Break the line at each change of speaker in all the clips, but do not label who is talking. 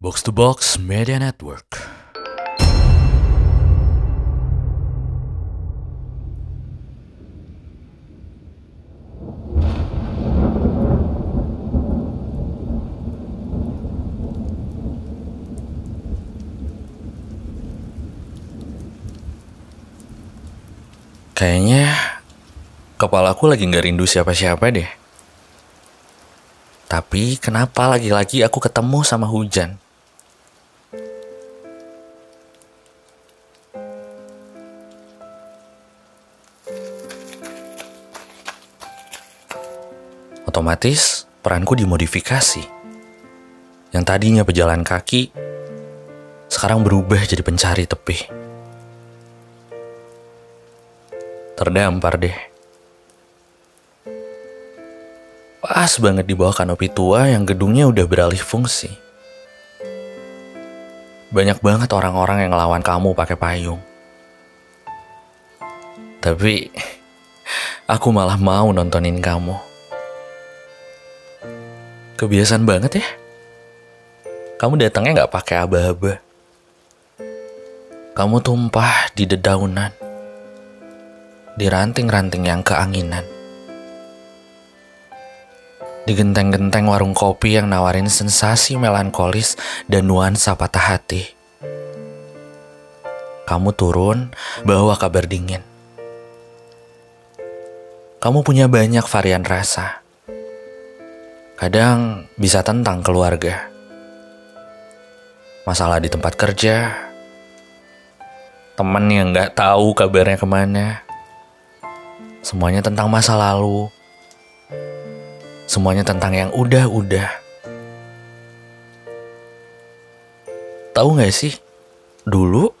Box to Box Media Network. Kayaknya kepalaku lagi nggak rindu siapa-siapa deh. Tapi kenapa lagi-lagi aku ketemu sama hujan? Otomatis peranku dimodifikasi. Yang tadinya pejalan kaki, sekarang berubah jadi pencari tepi. Terdampar deh. Pas banget di bawah kanopi tua yang gedungnya udah beralih fungsi. Banyak banget orang-orang yang ngelawan kamu pakai payung. Tapi aku malah mau nontonin kamu. Kebiasaan banget ya. Kamu datangnya nggak pakai aba-aba. Kamu tumpah di dedaunan. Di ranting-ranting yang keanginan di genteng-genteng warung kopi yang nawarin sensasi melankolis dan nuansa patah hati. Kamu turun bawa kabar dingin. Kamu punya banyak varian rasa. Kadang bisa tentang keluarga. Masalah di tempat kerja. Temen yang gak tahu kabarnya ke mana. Semuanya tentang masa lalu Semuanya tentang yang udah-udah. Tahu gak sih? Dulu,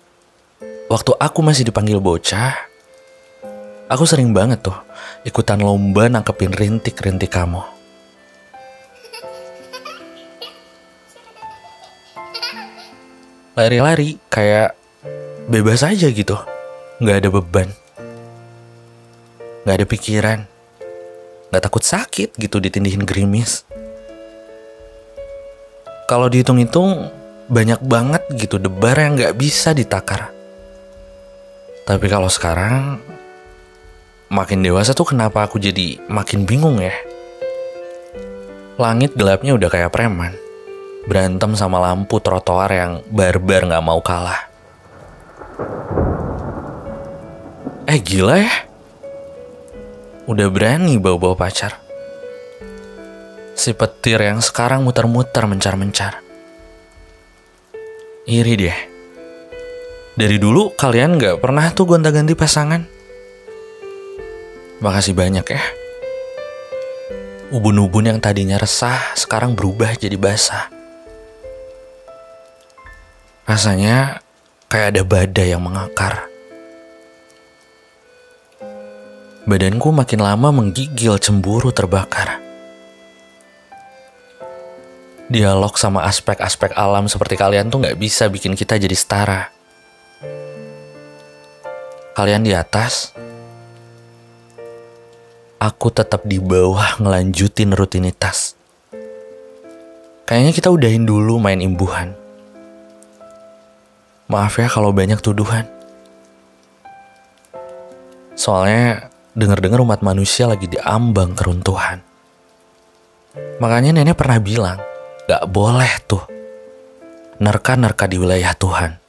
waktu aku masih dipanggil bocah, aku sering banget tuh ikutan lomba nangkepin rintik-rintik kamu. Lari-lari kayak bebas aja gitu, nggak ada beban, nggak ada pikiran Gak takut sakit gitu ditindihin gerimis. Kalau dihitung-hitung banyak banget gitu debar yang gak bisa ditakar. Tapi kalau sekarang makin dewasa tuh kenapa aku jadi makin bingung ya? Langit gelapnya udah kayak preman. Berantem sama lampu trotoar yang barbar gak mau kalah. Eh gila ya? udah berani bawa-bawa pacar. Si petir yang sekarang muter-muter mencar-mencar. Iri deh. Dari dulu kalian gak pernah tuh gonta-ganti pasangan. Makasih banyak ya. Ubun-ubun yang tadinya resah sekarang berubah jadi basah. Rasanya kayak ada badai yang mengakar. Badanku makin lama menggigil cemburu terbakar. Dialog sama aspek-aspek alam seperti kalian tuh gak bisa bikin kita jadi setara. Kalian di atas, aku tetap di bawah ngelanjutin rutinitas. Kayaknya kita udahin dulu main imbuhan. Maaf ya kalau banyak tuduhan. Soalnya dengar-dengar umat manusia lagi diambang keruntuhan. Makanya nenek pernah bilang, gak boleh tuh nerka-nerka di wilayah Tuhan.